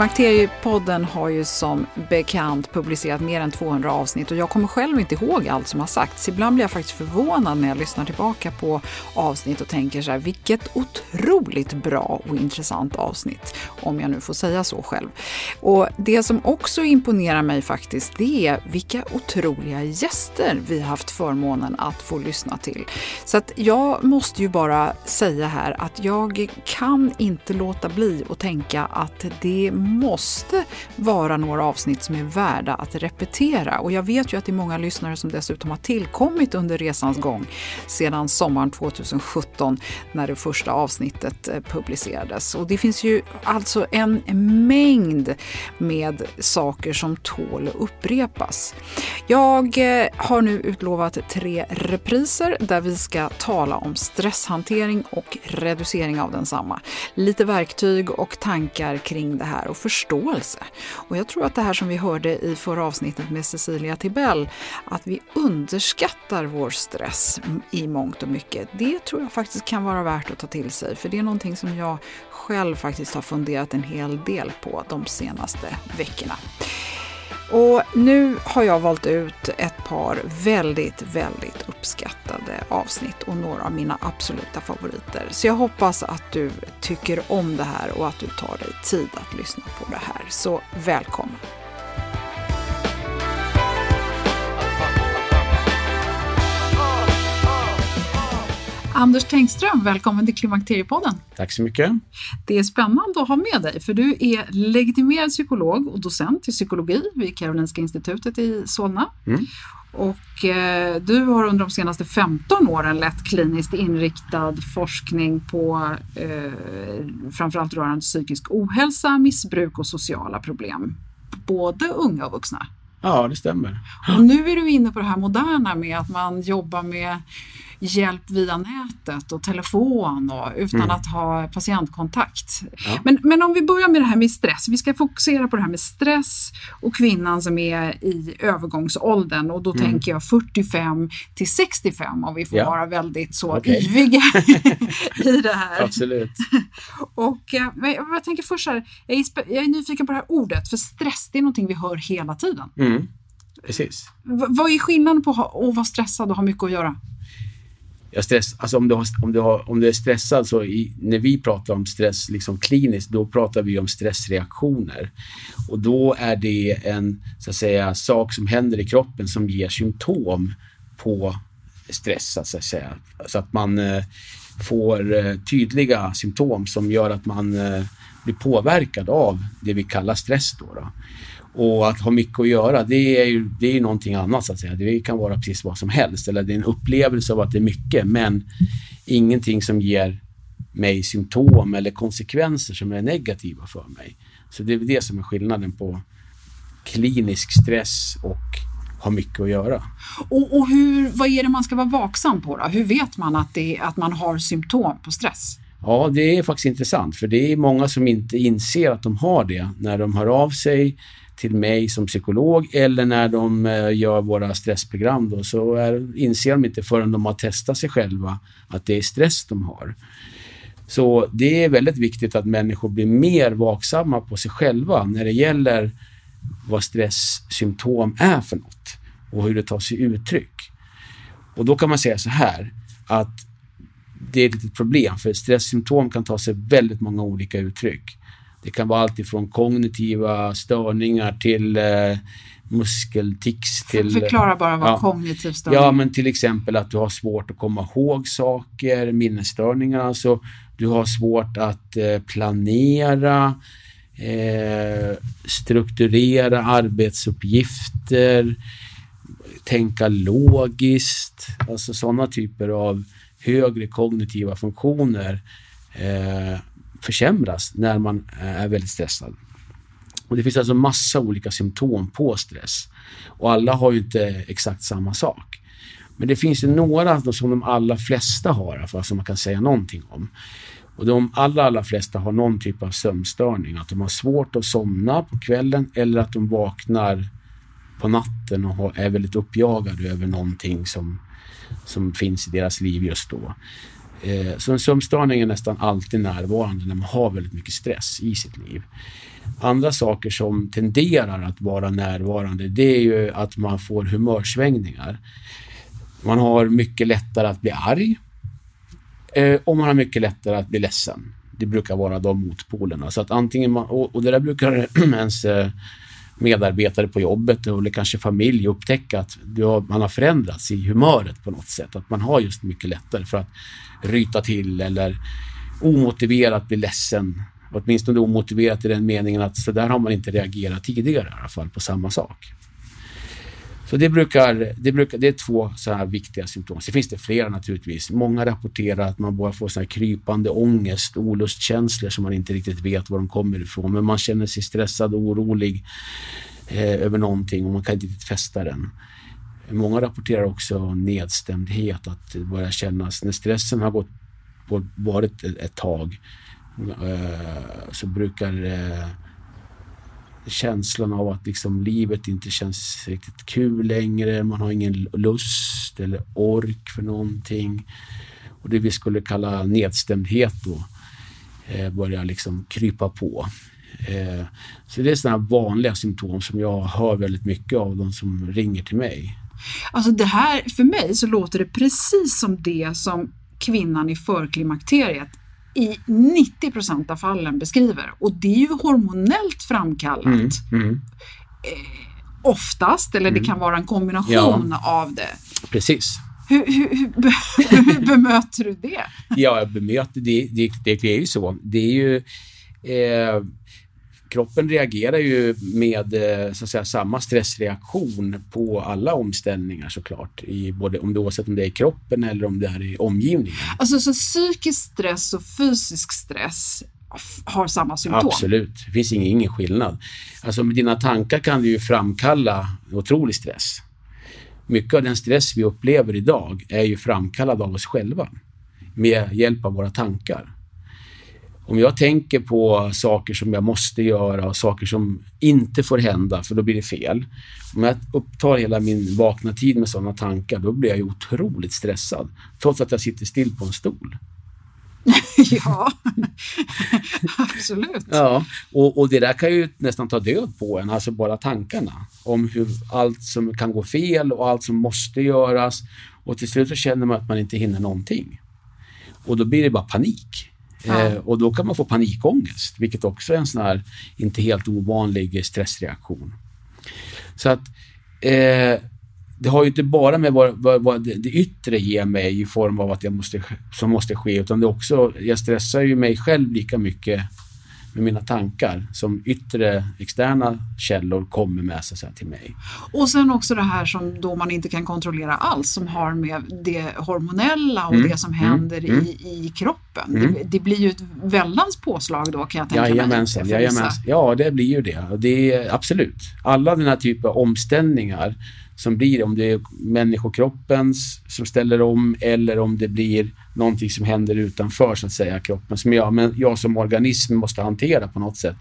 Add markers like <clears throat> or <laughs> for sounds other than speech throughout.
Klimakteriepodden har ju som bekant publicerat mer än 200 avsnitt och jag kommer själv inte ihåg allt som har sagts. Ibland blir jag faktiskt förvånad när jag lyssnar tillbaka på avsnitt och tänker så här, vilket otroligt bra och intressant avsnitt, om jag nu får säga så själv. Och det som också imponerar mig faktiskt, det är vilka otroliga gäster vi har haft förmånen att få lyssna till. Så att jag måste ju bara säga här att jag kan inte låta bli att tänka att det måste vara några avsnitt som är värda att repetera. Och jag vet ju att det är många lyssnare som dessutom har tillkommit under resans gång sedan sommaren 2017 när det första avsnittet eh, publicerades. Och det finns ju alltså en mängd med saker som tål att upprepas. Jag eh, har nu utlovat tre repriser där vi ska tala om stresshantering och reducering av densamma. Lite verktyg och tankar kring det här och förståelse. Och jag tror att det här som vi hörde i förra avsnittet med Cecilia Tibell, att vi underskattar vår stress i mångt och mycket, det tror jag faktiskt kan vara värt att ta till sig. För det är någonting som jag själv faktiskt har funderat en hel del på de senaste veckorna. Och nu har jag valt ut ett par väldigt, väldigt uppskattade avsnitt och några av mina absoluta favoriter. Så jag hoppas att du tycker om det här och att du tar dig tid att lyssna på det här. Så välkommen! Anders Tengström, välkommen till Klimakteriepodden. Tack så mycket. Det är spännande att ha med dig, för du är legitimerad psykolog och docent i psykologi vid Karolinska institutet i Solna. Mm. Och eh, du har under de senaste 15 åren lett kliniskt inriktad forskning på eh, framförallt rörande psykisk ohälsa, missbruk och sociala problem. Både unga och vuxna. Ja, det stämmer. Och nu är du inne på det här moderna med att man jobbar med hjälp via nätet och telefon och, utan mm. att ha patientkontakt. Ja. Men, men om vi börjar med det här med stress. Vi ska fokusera på det här med stress och kvinnan som är i övergångsåldern och då mm. tänker jag 45 till 65 om vi får ja. vara väldigt så okay. yviga <laughs> i det här. Absolut. <laughs> och eh, jag tänker först här, jag är, jag är nyfiken på det här ordet, för stress det är någonting vi hör hela tiden. Mm. Precis. V vad är skillnaden på att vara stressad och ha mycket att göra? Jag stress, alltså om, du har, om, du har, om du är stressad, så i, när vi pratar om stress liksom kliniskt, då pratar vi om stressreaktioner. Och då är det en så att säga, sak som händer i kroppen som ger symptom på stress, så att säga. Så att man eh, får eh, tydliga symptom som gör att man eh, blir påverkad av det vi kallar stress. Då, då. Och att ha mycket att göra, det är ju det är någonting annat så att säga. Det kan vara precis vad som helst. Eller det är en upplevelse av att det är mycket, men ingenting som ger mig symptom eller konsekvenser som är negativa för mig. Så det är det som är skillnaden på klinisk stress och ha mycket att göra. Och, och hur, vad är det man ska vara vaksam på då? Hur vet man att, det, att man har symptom på stress? Ja, det är faktiskt intressant för det är många som inte inser att de har det när de hör av sig till mig som psykolog eller när de eh, gör våra stressprogram då, så är, inser de inte förrän de har testat sig själva att det är stress de har. Så det är väldigt viktigt att människor blir mer vaksamma på sig själva när det gäller vad stresssymptom är för något och hur det tar sig uttryck. Och då kan man säga så här att det är ett litet problem för stresssymptom kan ta sig väldigt många olika uttryck. Det kan vara allt ifrån kognitiva störningar till eh, muskeltics. Till, Förklara bara vad ja, kognitiv störning Ja, men till exempel att du har svårt att komma ihåg saker, minnesstörningar alltså. Du har svårt att eh, planera, eh, strukturera arbetsuppgifter, tänka logiskt, alltså sådana typer av högre kognitiva funktioner eh, försämras när man eh, är väldigt stressad. Och det finns alltså massa olika symptom på stress och alla har ju inte exakt samma sak. Men det finns ju några som de allra flesta har, alltså, som man kan säga någonting om. Och de allra, allra flesta har någon typ av sömnstörning. Att de har svårt att somna på kvällen eller att de vaknar på natten och är väldigt uppjagade över någonting som, som finns i deras liv just då. Eh, så en sömnstörning är nästan alltid närvarande när man har väldigt mycket stress i sitt liv. Andra saker som tenderar att vara närvarande det är ju att man får humörsvängningar. Man har mycket lättare att bli arg eh, och man har mycket lättare att bli ledsen. Det brukar vara de motpolerna. Så att antingen man, och, och det där brukar <clears throat> ens eh, medarbetare på jobbet eller kanske familj upptäcka att har, man har förändrats i humöret på något sätt. Att man har just mycket lättare för att ryta till eller omotiverat bli ledsen. Åtminstone omotiverat i den meningen att så där har man inte reagerat tidigare i alla fall på samma sak. Så det, brukar, det, brukar, det är två så här viktiga symptom. Sen finns det flera naturligtvis. Många rapporterar att man bara får så här krypande ångest, olustkänslor som man inte riktigt vet var de kommer ifrån. Men man känner sig stressad och orolig eh, över någonting och man kan inte riktigt fästa den. Många rapporterar också nedstämdhet, att det börjar kännas när stressen har gått, varit ett, ett tag eh, så brukar eh, känslan av att liksom livet inte känns riktigt kul längre. Man har ingen lust eller ork för någonting. Och det vi skulle kalla nedstämdhet då eh, börjar liksom krypa på. Eh, så det är sådana vanliga symptom som jag hör väldigt mycket av de som ringer till mig. Alltså det här, för mig så låter det precis som det som kvinnan i förklimakteriet i 90 procent av fallen beskriver. Och det är ju hormonellt framkallat. Mm, mm. Eh, oftast, eller mm. det kan vara en kombination ja. av det. Precis. Hur, hur, <laughs> hur, bemöter du det? ja, jag bemöter det, det, det, är ju så. Det är ju... Eh, kroppen reagerar ju med eh, så att säga, samma stressreaktion på alla omställningar såklart. I både, om det, oavsett om det är i kroppen eller om det är i omgivningen. Alltså så psykisk stress och fysisk stress har samma symptom? Absolut, det finns ingen, ingen skillnad. Alltså med dina tankar kan du ju framkalla otrolig stress. Mycket av den stress vi upplever idag är ju framkallad av oss själva med hjälp av våra tankar om jag tänker på saker som jag måste göra och saker som inte får hända, för då blir det fel. Om jag upptar hela min vakna tid med sådana tankar, då blir jag ju otroligt stressad. Trots att jag sitter still på en stol. <laughs> ja, <laughs> absolut. Ja, och, och, det där kan ju nästan ta död på en, alltså bara tankarna om hur allt som kan gå fel och allt som måste göras. Och till slut så känner man att man inte hinner någonting. Och då blir det bara panik. Ja. Eh, och då kan man få panikångest, vilket också är en sån här inte helt ovanlig stressreaktion. Så att eh, det har ju inte bara med vad, vad, vad det, det, yttre ger mig i form av att jag måste, som måste ske, utan det också, jag stressar ju mig själv lika mycket med mina tankar som yttre externa källor kommer med sig till mig. Och sen också det här som då man inte kan kontrollera alls som har med det hormonella och mm. det som mm. händer mm. i, i kroppen. Mm. Det, det, blir ju ett väldans påslag då kan jag tänka jajamensan, mig. Jajamensan. Ja, det blir ju det. det är, absolut. Alla den här typen av omställningar som blir, om det är människokroppens som ställer om eller om det blir någonting som händer utanför så att säga kroppen som jag, men jag som organism måste hantera på något sätt.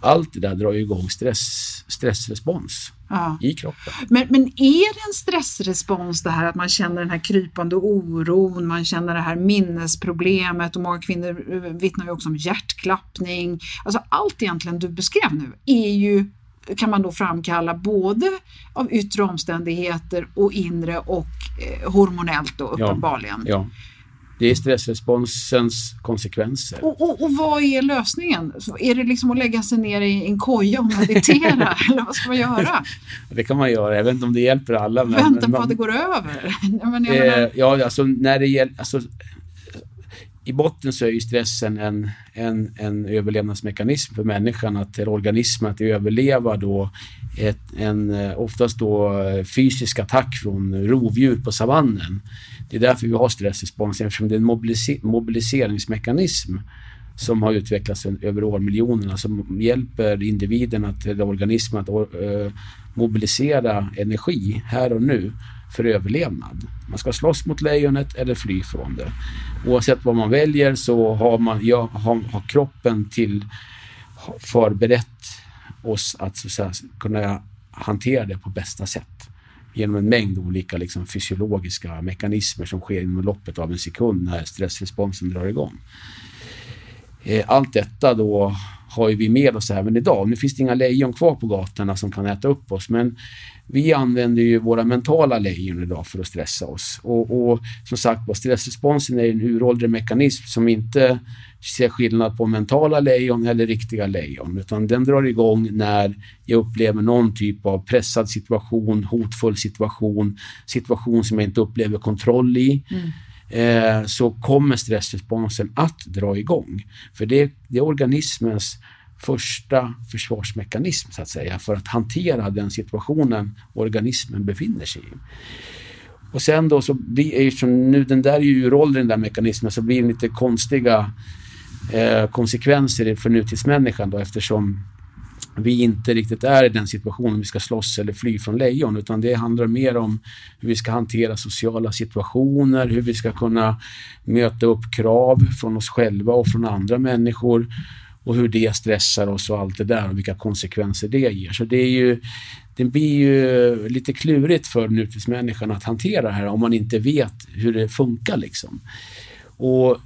Allt det där drar ju igång stress, stressrespons ja. i kroppen. Men, men är det en stressrespons det här att man känner den här krypande oron, man känner det här minnesproblemet och många kvinnor vittnar ju också om hjärtklappning. Alltså allt egentligen du beskrev nu är ju kan man då framkalla både av yttre omständigheter och inre och eh, hormonellt då uppenbarligen. Ja, ja. Det är stressresponsens konsekvenser. Och, och, och, vad är lösningen? Är det liksom att lägga sig ner i en koja och meditera <laughs> eller vad ska man göra? Det kan man göra. Jag vet inte om det hjälper alla. Men, Vänta på man, att det går över. <laughs> Men eh, menar... Ja, alltså när det gäller... Alltså, i botten så är ju stressen en, en, en överlevnadsmekanism för människan, att, eller organismen, att överleva då ett, en eh, oftast då eh, fysisk attack från rovdjur på savannen. Det är därför vi har stressrespons, eftersom det är en mobilis mobiliseringsmekanism som har utvecklats över årmiljonerna som hjälper individen, att, eller organismen att uh, mobilisera energi här och nu för överlevnad. Man ska slåss mot lejonet eller fly från det. Oavsett vad man väljer så har, man, ja, har, har kroppen till förberett oss att, så att säga, kunna hantera det på bästa sätt genom en mängd olika liksom, fysiologiska mekanismer som sker inom loppet av en sekund när stressresponsen drar igång. Eh, allt detta då har vi med oss även idag. Nu finns det inga lejon kvar på gatorna som kan äta upp oss, men vi använder ju våra mentala lejon idag för att stressa oss. Och, och som sagt stressresponsen är en uråldrig mekanism som inte ser skillnad på mentala lejon eller riktiga lejon, utan den drar igång när jag upplever någon typ av pressad situation, hotfull situation, situation som jag inte upplever kontroll i. Mm. Eh, så kommer stressresponsen att dra igång. För det, det är organismens första försvarsmekanism så att säga för att hantera den situationen organismen befinner sig i. Och sen då så blir, eftersom nu den där är ju uråldrig den där mekanismen så blir det lite konstiga eh, konsekvenser för nutidsmänniskan då eftersom vi inte riktigt är i den situationen vi ska slåss eller fly från lejon utan det handlar mer om hur vi ska hantera sociala situationer, hur vi ska kunna möta upp krav från oss själva och från andra människor och hur det stressar oss och allt det där och vilka konsekvenser det ger. Så det är ju det blir ju lite klurigt för nutidsmänniskan att hantera det här om man inte vet hur det funkar liksom. Och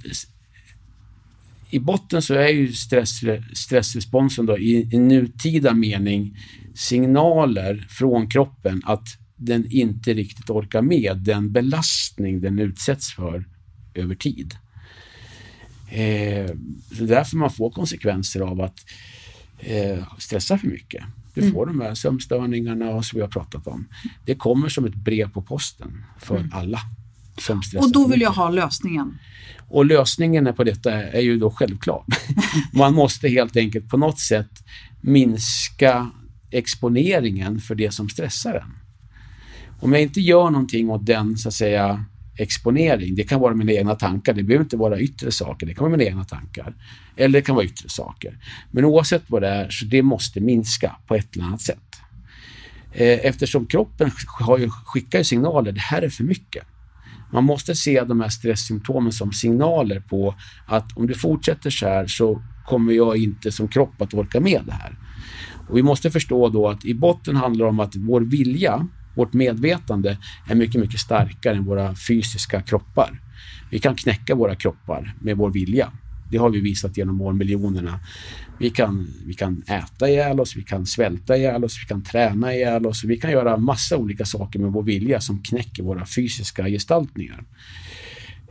i botten så är ju stress, stressresponsen då i, i nutida mening signaler från kroppen att den inte riktigt orkar med den belastning den utsätts för över tid. Eh, så därför man får konsekvenser av att eh, stressa för mycket. Du mm. får mm. de här sömnstörningarna som vi har pratat om. Det kommer som ett brev på posten för mm. alla. Och då vill jag ha lösningen. Och lösningen på detta är ju då självklar. <laughs> Man måste helt enkelt på något sätt minska exponeringen för det som stressar en. Om jag inte gör någonting åt den så att säga exponering. Det kan vara mina egna tankar. Det behöver inte vara yttre saker. Det kan vara mina egna tankar. Eller det kan vara yttre saker. Men oavsett vad det är, så det måste minska på ett eller annat sätt. Eh, eftersom kroppen skickar signaler, det här är för mycket. Man måste se de här stresssymptomen som signaler på att om du fortsätter så här så kommer jag inte som kropp att orka med det här. Och vi måste förstå då att i botten handlar det om att vår vilja vårt medvetande är mycket, mycket starkare än våra fysiska kroppar. Vi kan knäcka våra kroppar med vår vilja. Det har vi visat genom årmiljonerna. Vi kan, vi kan äta ihjäl oss, vi kan svälta ihjäl oss, vi kan träna ihjäl oss. Vi kan göra massa olika saker med vår vilja som knäcker våra fysiska gestaltningar.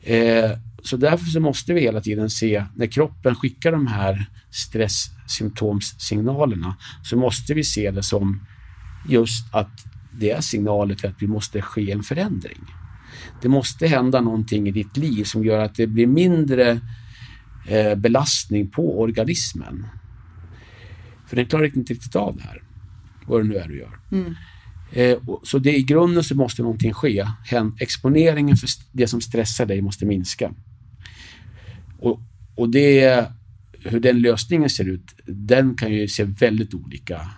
Eh, så därför så måste vi hela tiden se, när kroppen skickar de här stresssymptomssignalerna, så måste vi se det som just att det är signaler till att vi måste ske en förändring. Det måste hända någonting i ditt liv som gör att det blir mindre eh, belastning på organismen. För den klarar inte riktigt av det här, vad det nu är du gör. Mm. Eh, så det, i grunden så måste någonting ske. Exponeringen för det som stressar dig måste minska. Och, och det, hur den lösningen ser ut, den kan ju se väldigt olika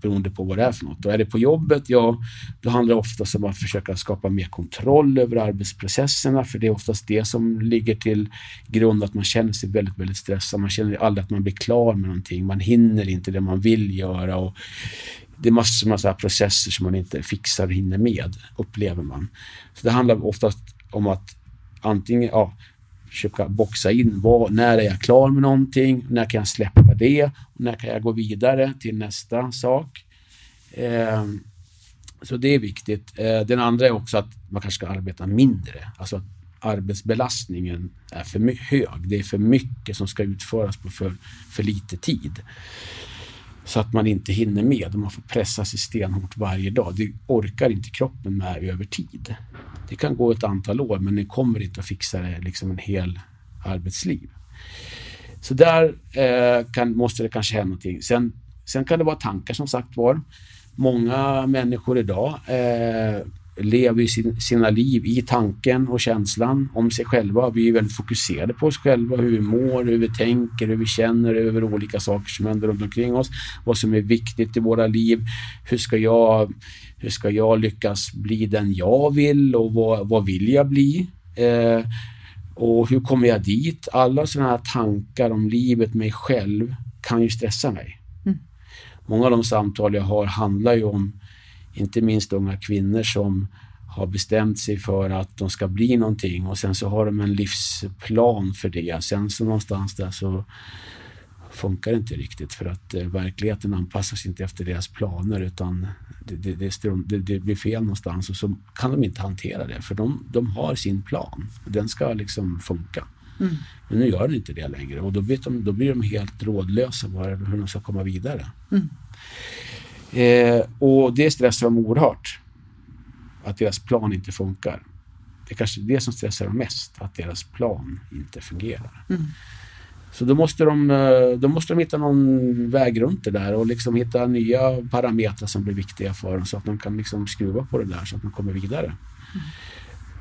beroende på vad det är för något. Och är det på jobbet, ja, då handlar det oftast om att försöka skapa mer kontroll över arbetsprocesserna, för det är oftast det som ligger till grund att man känner sig väldigt, väldigt stressad. Man känner aldrig att man blir klar med någonting. Man hinner inte det man vill göra. Och det är massor med så processer som man inte fixar och hinner med, upplever man. Så det handlar oftast om att antingen, ja, försöka boxa in vad, när är jag klar med någonting, när kan jag släppa det, när kan jag gå vidare till nästa sak. Eh, så det är viktigt. Eh, den andra är också att man kanske ska arbeta mindre. Alltså att arbetsbelastningen är för hög. Det är för mycket som ska utföras på för, för lite tid. Så att man inte hinner med man får pressa sig stenhårt varje dag. Det orkar inte kroppen med över tid. Det kan gå ett antal år men ni kommer inte att fixa det liksom en hel arbetsliv. Så där eh, kan, måste det kanske hända någonting. Sen, sen kan det vara tankar som sagt var. Många människor idag eh, lever sin, sina liv i tanken och känslan om sig själva. Vi är väldigt fokuserade på oss själva, hur vi mår, hur vi tänker, hur vi känner över olika saker som händer runt omkring oss. Vad som är viktigt i våra liv. Hur ska jag, hur ska jag lyckas bli den jag vill och vad, vad vill jag bli? Eh, och hur kommer jag dit? Alla sådana här tankar om livet, mig själv, kan ju stressa mig. Mm. Många av de samtal jag har handlar ju om inte minst unga kvinnor som har bestämt sig för att de ska bli någonting och sen så har de en livsplan för det. Sen så någonstans där så funkar det inte riktigt för att eh, verkligheten anpassas inte efter deras planer utan det, det, det, det, blir fel någonstans och så kan de inte hantera det för de, de har sin plan. Den ska liksom funka. Mm. Men nu gör den inte det längre och då, de, då blir de helt rådlösa bara hur de ska komma vidare. Mm. Eh, och det stressar dem oerhört. Att deras plan inte funkar. Det är kanske det som stressar dem mest, att deras plan inte fungerar. Mm. Så då måste, de, eh, då måste de hitta någon väg runt det där och liksom hitta nya parametrar som blir viktiga för dem så att de kan liksom skruva på det där så att de kommer vidare. Mm.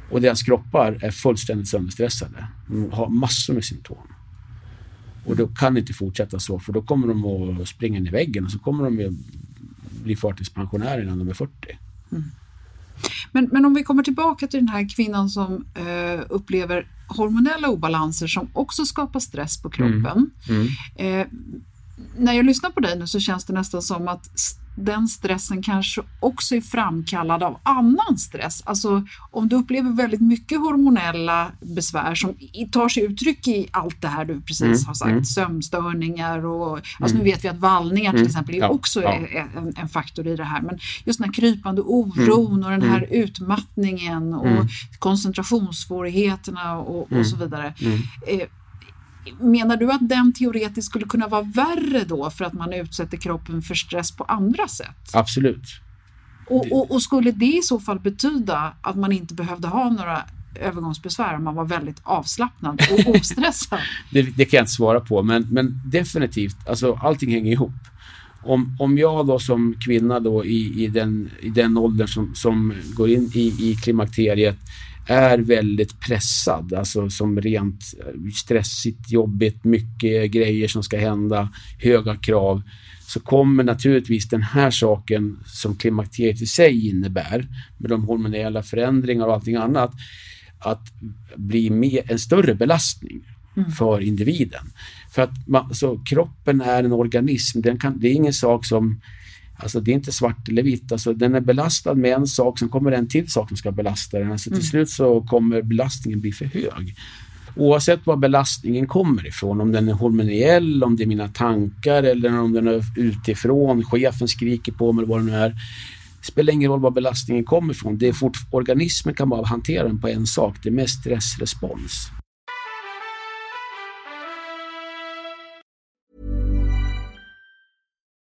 Och deras kroppar är fullständigt sönderstressade. De har massor med symptom. Och då kan inte fortsätta så för då kommer de att springa in i väggen och så kommer de bli förtidspensionärer innan de är 40. Mm. Men, men om vi kommer tillbaka till den här kvinnan som eh, upplever hormonella obalanser som också skapar stress på kroppen. Mm. Mm. Eh, när jag lyssnar på dig nu så känns det nästan som att den stressen kanske också är framkallad av annan stress. Alltså om du upplever väldigt mycket hormonella besvär som tar sig uttryck i allt det här du precis mm, har sagt, mm. sömnstörningar och alltså nu mm. vet vi att vallningar till mm, exempel ja, också ja. är en, en, faktor i det här. Men just den här krypande oron mm, och den här utmattningen och koncentrationssvårigheterna och, och så vidare. Eh, Menar du att den teoretiskt skulle kunna vara värre då för att man utsätter kroppen för stress på andra sätt? Absolut. Och, och, och skulle det i så fall betyda att man inte behövde ha några övergångsbesvär om man var väldigt avslappnad och <laughs> ostressad? det, det, kan jag inte svara på, men, men definitivt, alltså allting hänger ihop. Om, om jag då som kvinna då i, i, den, i den åldern som, som går in i, i klimakteriet är väldigt pressad, alltså som rent eh, stressigt, jobbigt, mycket grejer som ska hända, höga krav, så kommer naturligtvis den här saken som klimakteriet i sig innebär, med de hormonella förändringar och allting annat, att bli mer, en större belastning mm. för individen. För att man, alltså, kroppen är en organism, den kan, det är ingen sak som Alltså det är inte svart eller vitt. Alltså den är belastad med en sak, sen kommer en till sak som ska belasta den. Alltså till mm. slut så kommer belastningen bli för hög. Oavsett var belastningen kommer ifrån, om den är hormoniell, om det är mina tankar eller om den är utifrån, chefen skriker på mig eller vad det nu är. Det spelar ingen roll var belastningen kommer ifrån. Det är fort, organismen kan bara hantera den på en sak, det är mest stressrespons.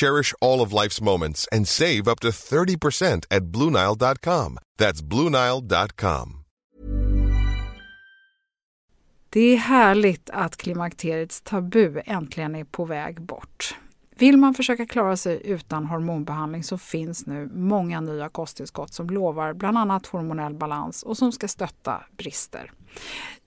Cherish all of life's moments and save up to 30% at BlueNile.com. That's BlueNile.com. Det är härligt att klimakteriets tabu äntligen är på väg bort. Vill man försöka klara sig utan hormonbehandling så finns nu många nya kosttillskott som lovar bland annat hormonell balans och som ska stötta brister.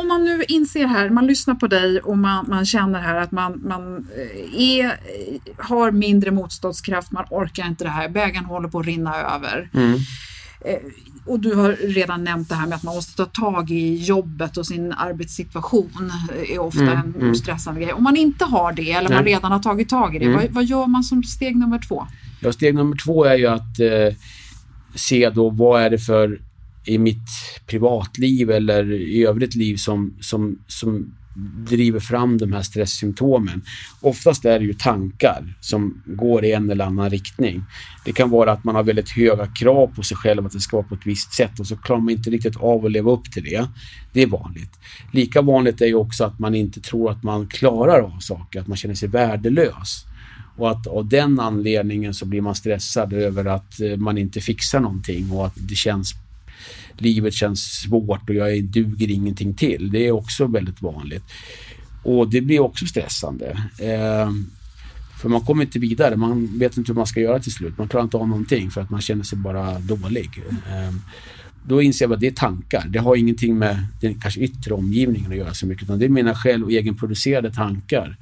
Om man nu inser här, man lyssnar på dig och man, man känner här att man, man eh, är, har mindre motståndskraft, man orkar inte det här, bägaren håller på att rinna över. Mm. Eh, och du har redan nämnt det här med att man måste ta tag i jobbet och sin arbetssituation är ofta mm, en mm. stressande grej. Om man inte har det eller Nej. man redan har tagit tag i det, mm. vad, vad, gör man som steg nummer två? Ja, steg nummer två är ju att eh, se då vad är det för i mitt privatliv eller i övrigt liv som, som, som driver fram de här stresssymptomen. Oftast är det ju tankar som går i en eller annan riktning. Det kan vara att man har väldigt höga krav på sig själv att det ska vara på ett visst sätt och så klarar man inte riktigt av att leva upp till det. Det är vanligt. Lika vanligt är ju också att man inte tror att man klarar av saker, att man känner sig värdelös. Och att av den anledningen så blir man stressad över att eh, man inte fixar någonting och att det känns livet känns svårt och jag duger ingenting till. Det är också väldigt vanligt. Och det blir också stressande. Eh, för man kommer inte vidare. Man vet inte hur man ska göra till slut. Man klarar inte av någonting för att man känner sig bara dålig. Eh, då inser jag att det är tankar. Det har ingenting med den kanske yttre omgivningen att göra så mycket. Utan det är mina själv och egenproducerade tankar.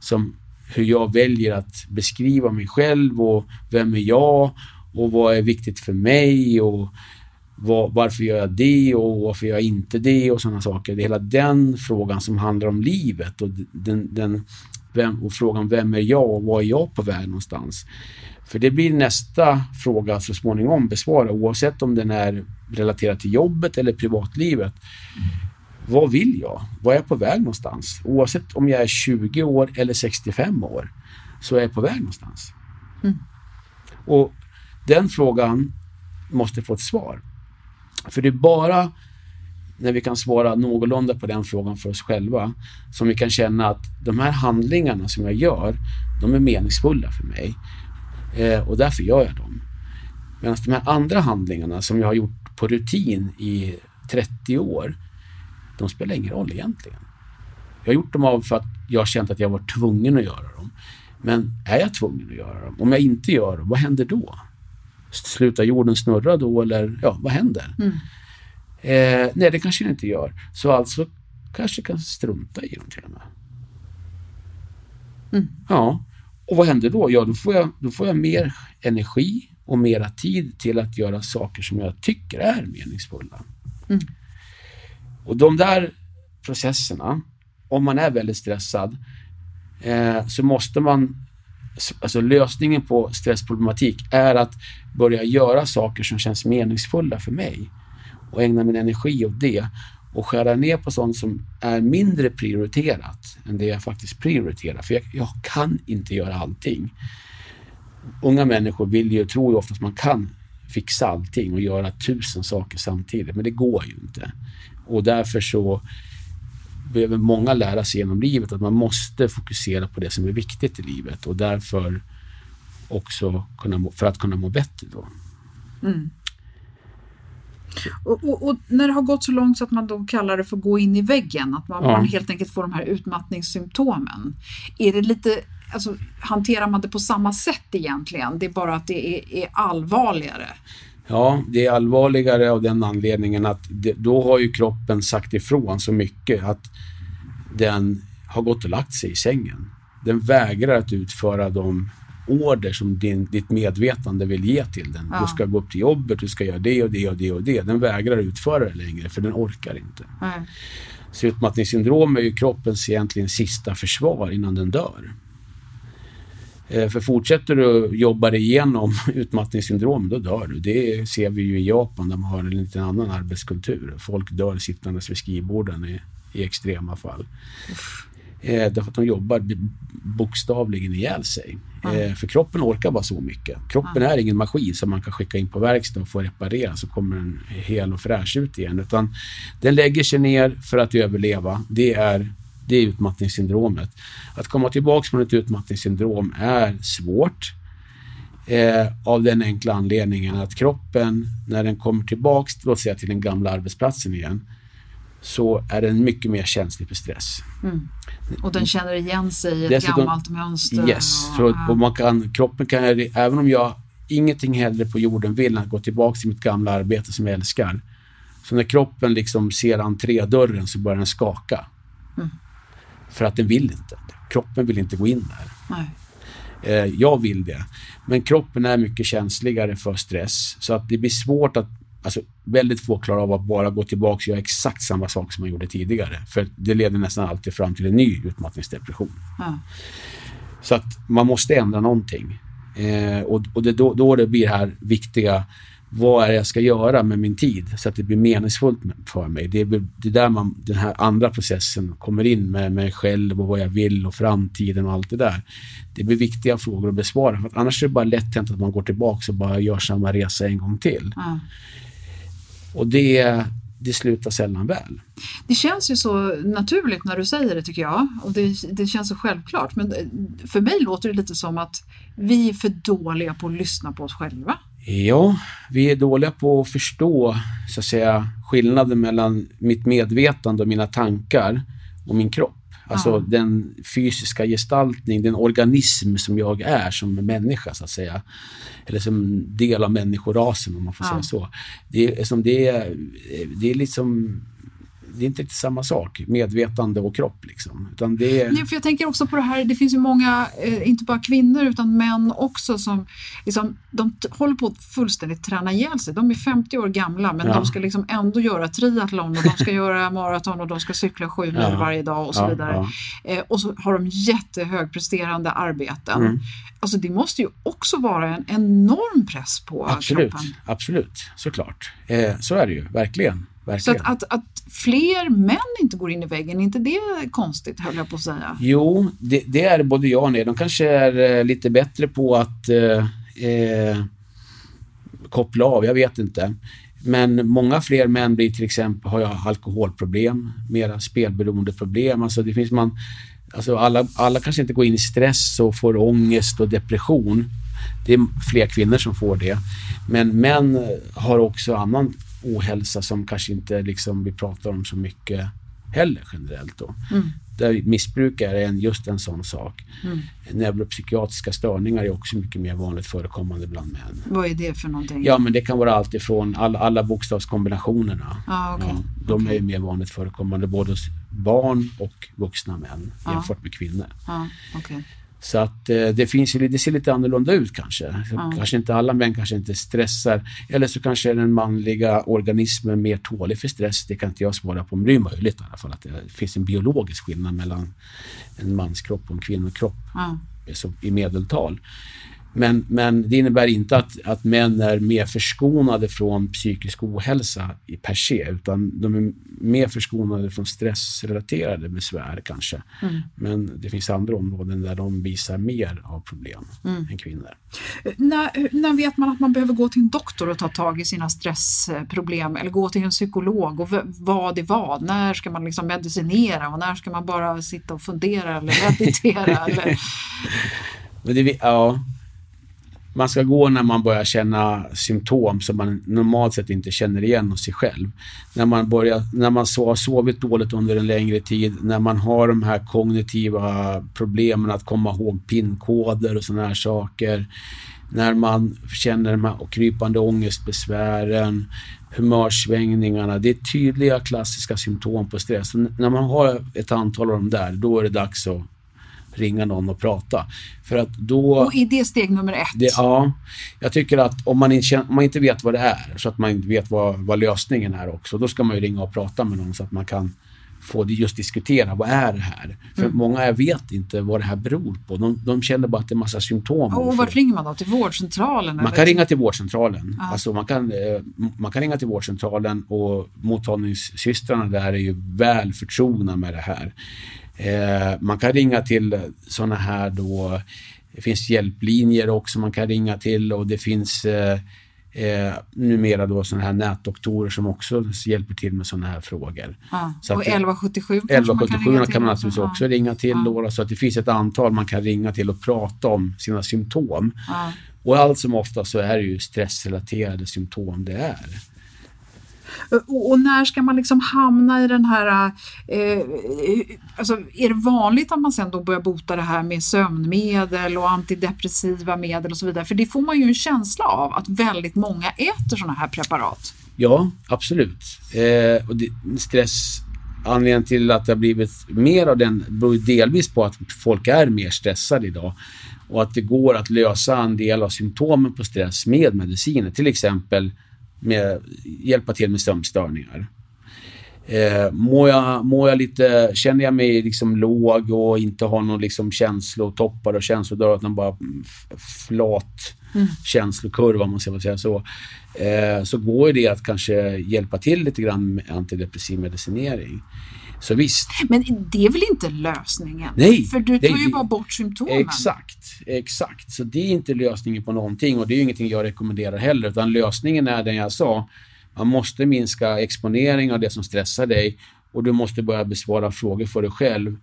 Som hur jag väljer att beskriva mig själv och vem är jag och vad är viktigt för mig och var, varför gör jag det och varför gör jag inte det och sådana saker. Det är hela den frågan som handlar om livet och, den, den, vem, och frågan vem är jag och var är jag på väg någonstans. För det blir nästa fråga så småningom besvara oavsett om den är relaterad till jobbet eller privatlivet. Vad vill jag? Var är jag på väg någonstans? Oavsett om jag är 20 år eller 65 år så är jag på väg någonstans. Mm. Och den frågan måste få ett svar. För det är bara när vi kan svara någorlunda på den frågan för oss själva som vi kan känna att de här handlingarna som jag gör, de är meningsfulla för mig. Eh, och därför gör jag dem. Medan de här andra handlingarna som jag har gjort på rutin i 30 år, de spelar ingen roll egentligen. Jag har gjort dem av för att jag har känt att jag var tvungen att göra dem. Men är jag tvungen att göra dem? Om jag inte gör dem, vad händer då? Slutar jorden snurra då eller ja, vad händer? Mm. Eh, nej, det kanske den inte gör. Så alltså kanske kan strunta i dem till och med. Mm. Ja, och vad händer då? Ja, då får, jag, då får jag mer energi och mera tid till att göra saker som jag tycker är meningsfulla. Mm. Och de där processerna, om man är väldigt stressad, eh, så måste man alltså lösningen på stressproblematik är att börja göra saker som känns meningsfulla för mig och ägna min energi åt det och skära ner på sånt som är mindre prioriterat än det jag faktiskt prioriterar. För jag, jag kan inte göra allting. unga människor vill ju, tror ju oftast man kan fixa allting och göra tusen saker samtidigt, men det går ju inte. Och därför så behöver många lära sig genom livet att man måste fokusera på det som är viktigt i livet och därför också kunna, för att kunna må bättre då. Mm. Och, och, och, när det har gått så långt så att man då kallar det för gå in i väggen, att man, ja. man helt enkelt får de här utmattningssymptomen. Är det lite, alltså, hanterar man det på samma sätt egentligen? Det är bara att det är, är allvarligare? Ja, det är allvarligare av den anledningen att det, då har ju kroppen sagt ifrån så mycket att den har gått och lagt sig i sängen. Den vägrar att utföra de order som din, ditt medvetande vill ge till den. Ja. Du ska gå upp till jobbet, du ska göra det och det och det och det. Den vägrar utföra det längre för den orkar inte. Nej. Så utmattningssyndrom är ju kroppens egentligen sista försvar innan den dör. Eh, för fortsätter du jobba dig igenom <laughs> utmattningssyndrom, då dör du. Det ser vi ju i Japan där man har en lite annan arbetskultur. Folk dör sittandes vid skrivborden i, i extrema fall. Uff. Eh, därför att de jobbar bokstavligen ihjäl sig. Mm. för kroppen orkar bara så mycket. Kroppen mm. är ingen maskin som man kan skicka in på verkstad och få reparera så kommer den hel och fräsch ut igen. Utan den lägger sig ner för att överleva. Det är, det är utmattningssyndromet. Att komma tillbaka från ett utmattningssyndrom är svårt. Eh, av den enkla anledningen att kroppen, när den kommer tillbaka låt säga, till den gamla arbetsplatsen igen, så är den mycket mer känslig för stress. Mm. Och den känner igen sig i ett Dessutom, gammalt mönster? Yes, och, så, och man kan, kroppen kan, även om jag ingenting hellre på jorden vill än att gå tillbaka till mitt gamla arbete som jag älskar. Så när kroppen liksom ser entrédörren så börjar den skaka. Mm. För att den vill inte. Kroppen vill inte gå in där. Nej. Eh, jag vill det. Men kroppen är mycket känsligare för stress så att det blir svårt att Alltså väldigt få klarar av att bara gå tillbaka och göra exakt samma sak som man gjorde tidigare. För det leder nästan alltid fram till en ny utmattningsdepression. Ja. Så att man måste ändra någonting. Eh, och och det, då, då det blir det här viktiga, vad är det jag ska göra med min tid så att det blir meningsfullt för mig. Det är, det är där man, den här andra processen kommer in med mig själv och vad jag vill och framtiden och allt det där. Det blir viktiga frågor att besvara för att annars är det bara lätt hänt att man går tillbaka och bara gör samma resa en gång till. Ja. Och det, det slutar sällan väl. Det känns ju så naturligt när du säger det tycker jag och det, det känns så självklart. Men för mig låter det lite som att vi är för dåliga på att lyssna på oss själva. Ja, vi är dåliga på att förstå så att säga, skillnaden mellan mitt medvetande och mina tankar och min kropp. Alltså ja. den fysiska gestaltning, den organism som jag är som människa så att säga. Eller som del av människorasen om man får ja. säga så. Det är, som det är, det är liksom det är inte riktigt samma sak, medvetande och kropp. Liksom. Utan det är... Nej, för jag tänker också på det här, det finns ju många, eh, inte bara kvinnor utan män också som liksom, de håller på att fullständigt träna ihjäl sig. De är 50 år gamla men ja. de ska liksom ändå göra triathlon och de ska <laughs> göra maraton och de ska cykla sju mil ja. varje dag och så vidare. Eh, och så har de jättehögpresterande arbeten. Mm. Alltså det måste ju också vara en enorm press på absolut, kroppen. Absolut, såklart. Eh, så är det ju, verkligen. Verkligen. Så att, att, att fler män inte går in i väggen, är inte det konstigt höll jag på att säga? Jo, det, det är både ja och nej. De kanske är eh, lite bättre på att eh, eh, koppla av, jag vet inte. Men många fler män blir till exempel, har jag alkoholproblem, mera spelberoendeproblem. Alltså det finns man, alltså alla, alla kanske inte går in i stress och får ångest och depression. Det är fler kvinnor som får det. Men män har också annan ohälsa som kanske inte liksom vi pratar om så mycket heller generellt. Då. Mm. Där missbruk är en, just en sån sak. Mm. Neuropsykiatriska störningar är också mycket mer vanligt förekommande bland män. Vad är det för någonting? Ja, men det kan vara allt ifrån alla, alla bokstavskombinationerna. Ah, okay. ja, de okay. är mer vanligt förekommande både hos barn och vuxna män ah. jämfört med kvinnor. Ah, okay. Så att eh, det, finns ju, det ser lite annorlunda ut kanske. Mm. Kanske inte alla män kanske inte stressar. Eller så kanske den manliga organismen mer tålig för stress. Det kan inte jag svara på. Men det är möjligt i alla fall att det finns en biologisk skillnad mellan en manskropp och en kvinnokropp mm. i medeltal. Men, men det innebär inte att, att män är mer förskonade från psykisk ohälsa i per se, utan de är mer förskonade från stressrelaterade besvär kanske. Mm. Men det finns andra områden där de visar mer av problem mm. än kvinnor. När, när vet man att man behöver gå till en doktor och ta tag i sina stressproblem eller gå till en psykolog och vad är vad? När ska man liksom medicinera och när ska man bara sitta och fundera eller meditera? <laughs> eller? Det, ja, man ska gå när man börjar känna symptom som man normalt sett inte känner igen hos sig själv. När man, börjar, när man så har sovit dåligt under en längre tid, när man har de här kognitiva problemen att komma ihåg pinkoder och sådana här saker. När man känner de här krypande ångestbesvären, humörsvängningarna. Det är tydliga klassiska symptom på stress. när man har ett antal av dem där, då är det dags att ringa någon och prata. För att då... Och är det steg nummer ett? Det, ja. Jag tycker att om man, inte, om man inte vet vad det är, så att man inte vet vad, vad lösningen är också, då ska man ju ringa och prata med någon så att man kan få just diskutera, vad är det här? För mm. många vet inte vad det här beror på. De, de känner bara att det är massa symptom. Och vart ringer man då? Till vårdcentralen? Man kan ringa till vårdcentralen. Alltså man, kan, eh, man kan ringa till vårdcentralen och mottagningssystrarna där är ju väl förtrogna med det här. Eh, man kan ringa till sådana här då, det finns hjälplinjer också man kan ringa till och det finns eh, eh, numera då sådana här nätdoktorer som också hjälper till med sådana här frågor. Ja. Så och 1177 1177 man kan, kan man naturligtvis ja. också ringa till. Ja. Då, så att det finns ett antal man kan ringa till och prata om sina symptom. Ja. Och allt som ofta så är det ju stressrelaterade symptom det är. Och, när ska man liksom hamna i den här... Eh, eh, alltså är det vanligt att man sen då börjar bota det här med sömnmedel och antidepressiva medel och så vidare? För det får man ju en känsla av att väldigt många äter sådana här preparat. Ja, absolut. Eh, och det, stress Anledningen till att det har blivit mer av den beror delvis på att folk är mer stressade idag och att det går att lösa en del av symptomen på stress med mediciner. Till exempel med, hjälpa till med sömnstörningar. Eh, mår, jag, mår jag lite, känner jag mig liksom låg och inte har någon liksom känslotoppar och känslodagar utan bara flat mm. känslokurva om man ska säga så. Eh, så går det att kanske hjälpa till lite grann med antidepressiv medicinering. Så visst. Men det är väl inte lösningen? Nej. För du tar det, ju bara bort symptomen. Exakt, exakt. Så det är inte lösningen på någonting och det är ju ingenting jag rekommenderar heller utan lösningen är den jag sa. Man måste minska exponering av det som stressar dig och du måste börja besvara frågor för dig själv.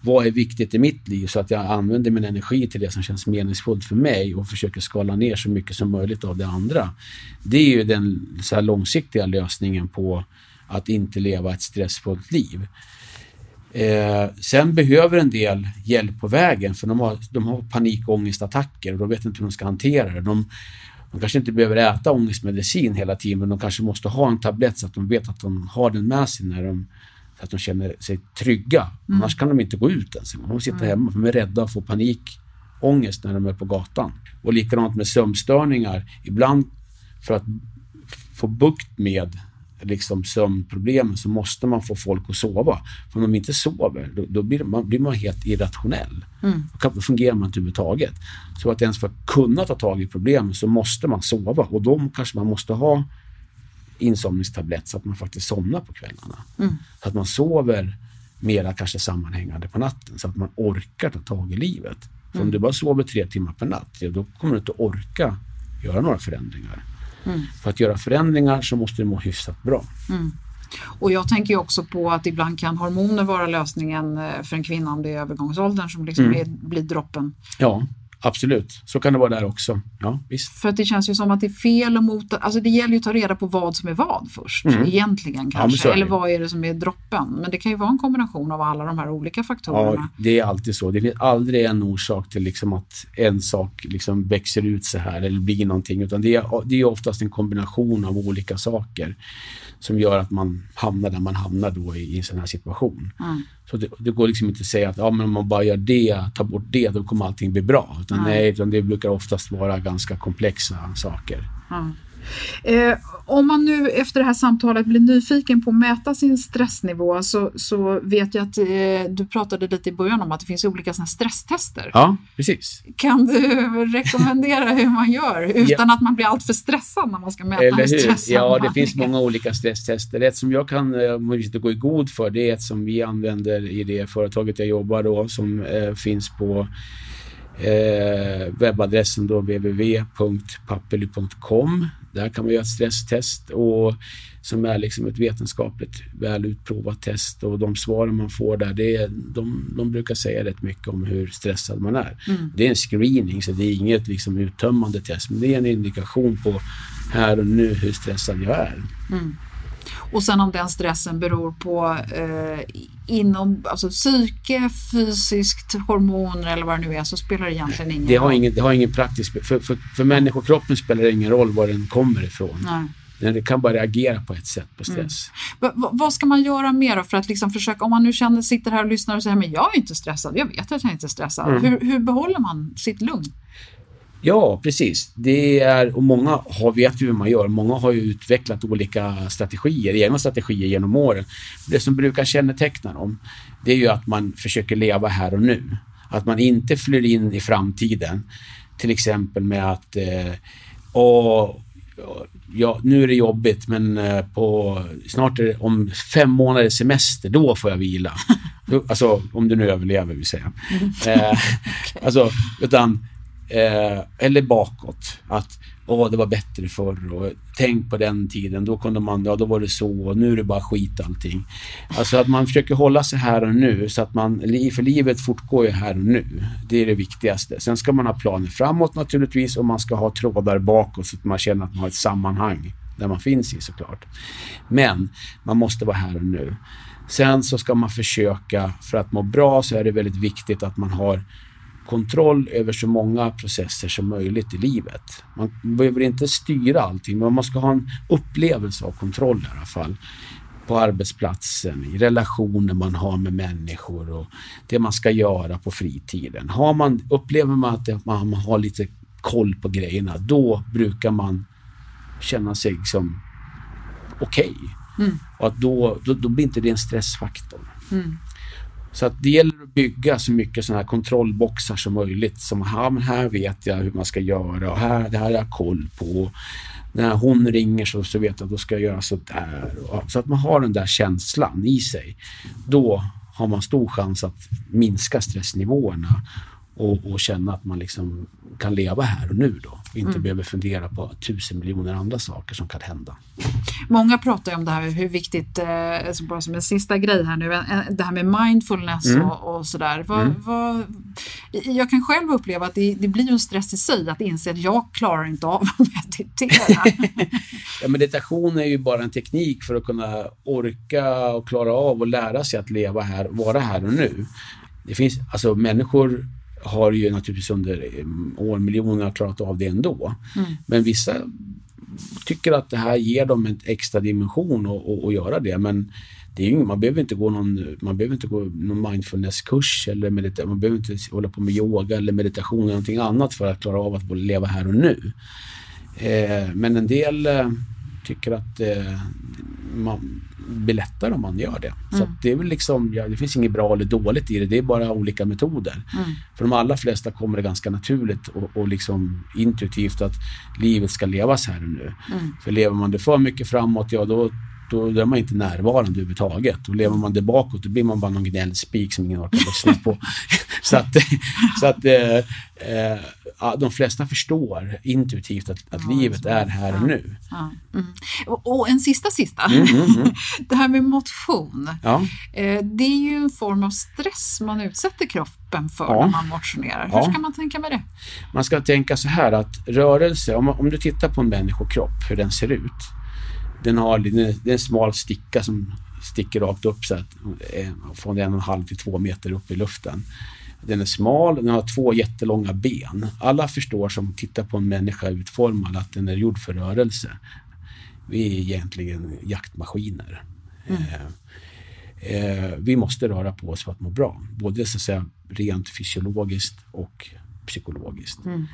Vad är viktigt i mitt liv så att jag använder min energi till det som känns meningsfullt för mig och försöker skala ner så mycket som möjligt av det andra. Det är ju den så långsiktiga lösningen på att inte leva ett stressfullt liv. Eh, sen behöver en del hjälp på vägen för de har, de har panikångestattacker och de vet inte hur de ska hantera det. De, de kanske inte behöver äta ångestmedicin hela tiden men de kanske måste ha en tablett så att de vet att de har den med sig när de, så att de känner sig trygga. Mm. Annars kan de inte gå ut ens. De sitter mm. hemma för de är rädda att få panikångest när de är på gatan. Och likadant med sömnstörningar. Ibland för att få bukt med liksom sömnproblemen så måste man få folk att sova. För om de inte sover, då, då blir, man, blir man helt irrationell. Mm. Då fungerar man inte överhuvudtaget. Så att ens för att kunna ta tag i problemen så måste man sova och då kanske man måste ha insomningstablett så att man faktiskt somnar på kvällarna. Mm. Så att man sover mera kanske sammanhängande på natten så att man orkar ta tag i livet. För mm. om du bara sover tre timmar per natt, ja, då kommer du inte orka göra några förändringar. Mm. För att göra förändringar så måste du må hyfsat bra. Mm. Och jag tänker också på att ibland kan hormoner vara lösningen eh, för en kvinna om det är övergångsåldern som liksom mm. är, blir droppen. Ja, Absolut, så kan det vara där också. Ja, visst. För att det känns ju som att det är fel att mota, alltså det gäller ju att ta reda på vad som är vad först, mm. egentligen kanske. Ja, Eller vad är det som är droppen? Men det kan ju vara en kombination av alla de här olika faktorerna. Ja, det är alltid så. Det finns aldrig en orsak till liksom att en sak liksom växer ut så här eller blir någonting, utan det är, det är oftast en kombination av olika saker som gör att man hamnar där man hamnar då i, i en sån här situation. Mm. Så det, det, går liksom inte att säga att ja, men om man bara gör det, tar bort det, då kommer allting bli bra. Utan mm. nej, utan det brukar oftast vara ganska komplexa saker. Mm. Eh, om man nu efter det här samtalet blir nyfiken på att mäta sin stressnivå så, så vet jag att eh, du pratade lite i början om att det finns olika såna stresstester. Ja, precis. Kan du rekommendera hur man gör utan ja. att man blir alltför stressad när man ska mäta Eller hur? hur Ja, det finns många olika stresstester. Ett som jag kan inte gå i god för, det är ett som vi använder i det företaget jag jobbar då som eh, finns på eh, webbadressen då www.pappeli.com. Där kan man göra ett stresstest och, som är liksom ett vetenskapligt väl utprovat test och de svaren man får där, det är, de, de brukar säga rätt mycket om hur stressad man är. Mm. Det är en screening så det är inget liksom uttömmande test men det är en indikation på här och nu hur stressad jag är. Mm. Och sen om den stressen beror på eh, inom alltså psyke, fysiskt, hormoner eller vad det nu är så spelar det egentligen ingen det har roll. Ingen, det har ingen praktisk... För, för, för människokroppen spelar det ingen roll var den kommer ifrån. Nej. Den kan bara reagera på ett sätt på stress. Mm. vad ska man göra mer för att liksom försöka, om man nu känner, sitter här och lyssnar och säger men jag är inte stressad, jag vet att jag inte är stressad. Mm. Hur, hur behåller man sitt lugn? Ja, precis. Det är, och många har, vet ju hur man gör. Många har ju utvecklat olika strategier, egna strategier genom åren. Det som brukar känneteckna dem, det är ju att man försöker leva här och nu. Att man inte flyr in i framtiden. Till exempel med att eh, åh, ja, nu är det jobbigt men eh, på, snart är det, om fem månader semester, då får jag vila. <laughs> alltså om du nu överlever vill säga. Mm. Eh, <laughs> alltså, utan Eh, eller bakåt. Att åh, det var bättre förr och tänk på den tiden, då kunde man, ja då var det så och nu är det bara skit allting. Alltså att man försöker hålla sig här och nu så att man, för livet fortgår ju här och nu. Det är det viktigaste. Sen ska man ha planer framåt naturligtvis och man ska ha trådar bakåt så att man känner att man har ett sammanhang där man finns i såklart. Men man måste vara här och nu. Sen så ska man försöka, för att må bra så är det väldigt viktigt att man har kontroll över så många processer som möjligt i livet. Man behöver inte styra allting, men man ska ha en upplevelse av kontroll i alla fall. På arbetsplatsen, i relationer man har med människor och det man ska göra på fritiden. Har man, upplever man att man har lite koll på grejerna, då brukar man känna sig som okej. Okay. Mm. Och att då, då, då blir inte det en stressfaktor. Mm. Så att det gäller att bygga så mycket sådana här kontrollboxar som möjligt. Som här, men här vet jag hur man ska göra och här, det här har jag koll på. När hon ringer så, så vet jag att då ska jag göra sådär. Så att man har den där känslan i sig. Då har man stor chans att minska stressnivåerna och, och, känna att man liksom kan leva här och nu då. Och inte mm. behöver fundera på tusen miljoner andra saker som kan hända. Många pratar ju om det här hur viktigt, eh, alltså bara som en sista grej här nu, det här med mindfulness mm. och, och, sådär. Vad, mm. vad, jag kan själv uppleva att det, det blir en stress i sig att inse att jag klarar inte av att meditera. <laughs> ja, meditation är ju bara en teknik för att kunna orka och klara av och lära sig att leva här, vara här och nu. Det finns, alltså människor har ju naturligtvis under eh, årmiljoner klarat av det ändå. Mm. Men vissa tycker att det här ger dem en extra dimension att göra det. Men det är ju, man behöver inte gå någon, man behöver inte gå någon mindfulnesskurs eller medita, man behöver inte hålla på med yoga eller meditation eller någonting annat för att klara av att leva här och nu. Eh, men en del eh, tycker att eh, man blir lättare om man gör det. Mm. Så det är väl liksom, ja, det finns inget bra eller dåligt i det, det är bara olika metoder. Mm. För de allra flesta kommer det ganska naturligt och, och liksom intuitivt att livet ska levas här och nu. Mm. För lever man det för mycket framåt, ja då då är man inte närvarande överhuvudtaget. Och lever man det bakåt, då blir man bara någon gnällspik som ingen orkar lyssna på. <laughs> så att, så att eh, eh, de flesta förstår intuitivt att, att ja, livet är här och nu. Ja. Mm. Och, och, en sista sista. Mm, mm, mm. <laughs> det här med motion. Ja. Eh, det är ju en form av stress man utsätter kroppen för när man motionerar. Hur ska man tänka med det? Man ska tänka så här att rörelse, om, om du tittar på en människokropp, hur den ser ut den har det är en smal sticka som sticker rakt upp så att, eh, från en och en halv till två meter upp i luften. Den är smal, den har två jättelånga ben. Alla förstår som tittar på en människa utformad att den är gjord för rörelse. Vi är egentligen jaktmaskiner. Mm. Eh, eh, vi måste röra på oss för att må bra, både så att säga, rent fysiologiskt och psykologiskt. Mm.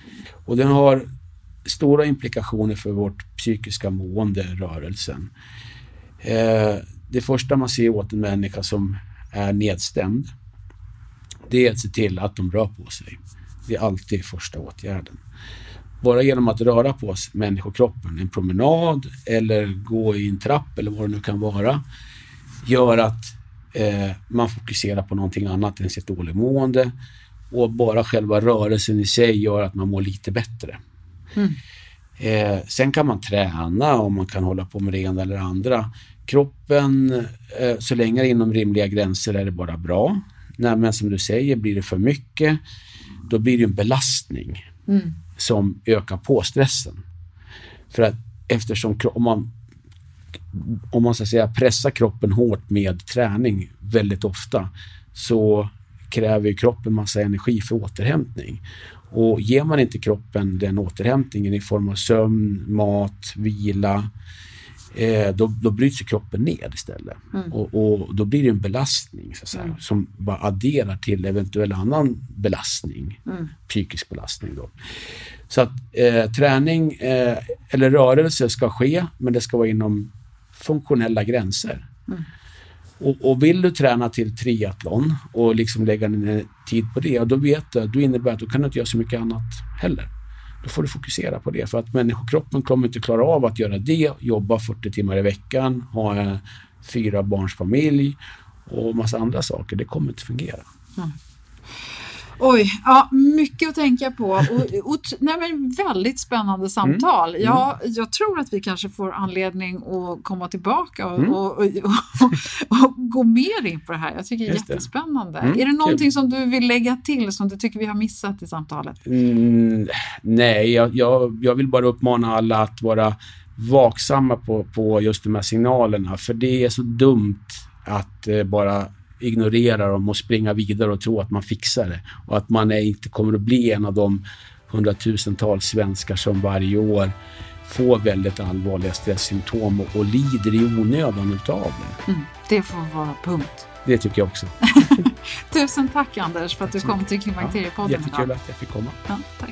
Och den har stora implikationer för vårt psykiska mående, rörelsen. Eh, det första man ser åt en människa som är nedstämd, det är att se till att de rör på sig. Det är alltid första åtgärden. Bara genom att röra på sig människokroppen, en promenad eller gå i en trapp eller vad det nu kan vara, gör att eh, man fokuserar på någonting annat än sitt dåligmående och bara själva rörelsen i sig gör att man mår lite bättre. Mm. Eh, sen kan man träna och man kan hålla på med det ena eller andra. Kroppen, eh, så länge det är inom rimliga gränser är det bara bra. Nej, men som du säger, blir det för mycket, då blir det en belastning mm. som ökar på stressen. För att eftersom om man, om man så att säga pressar kroppen hårt med träning väldigt ofta så kräver kroppen massa energi för återhämtning. Och ger man inte kroppen den återhämtningen i form av sömn, mat, vila, eh, då, då bryts kroppen ner istället. Mm. Och, och, då blir det en belastning så säga, mm. som bara adderar till eventuell annan belastning, mm. psykisk belastning. Då. Så att eh, träning eh, eller rörelse ska ske, men det ska vara inom funktionella gränser. Mm. Och, och, vill du träna till triathlon och liksom lägga ner tid på det, då vet du, då innebär att du kan inte göra så mycket annat heller. Då får du fokusera på det för att människokroppen kommer inte klara av att göra det, jobba 40 timmar i veckan, ha en fyra barns familj och massa andra saker. Det kommer inte fungera. Mm. Oj, ja, mycket att tänka på. Och, och, nej, men väldigt spännande samtal. Mm. Ja, jag tror att vi kanske får anledning att komma tillbaka och, mm. och, och, gå mer in på det här. Jag tycker det är Just jättespännande. Det. Mm, är det någonting kul. som du vill lägga till som du tycker vi har missat i samtalet? Mm, nej, jag, jag, jag vill bara uppmana alla att vara vaksamma på, på just de här signalerna. För det är så dumt att eh, bara ignorera dem och springa vidare och tro att man fixar det. Och att man inte kommer att bli en av de hundratusentals svenskar som varje år får väldigt allvarliga stresssymptom och, och lider i onödan utav det. Mm, det får vara punkt. Det tycker jag också. <laughs> Tusen tack Anders för att du kom till Klimakteriepodden ja, Jättekul idag. att jag fick komma. Ja, tack.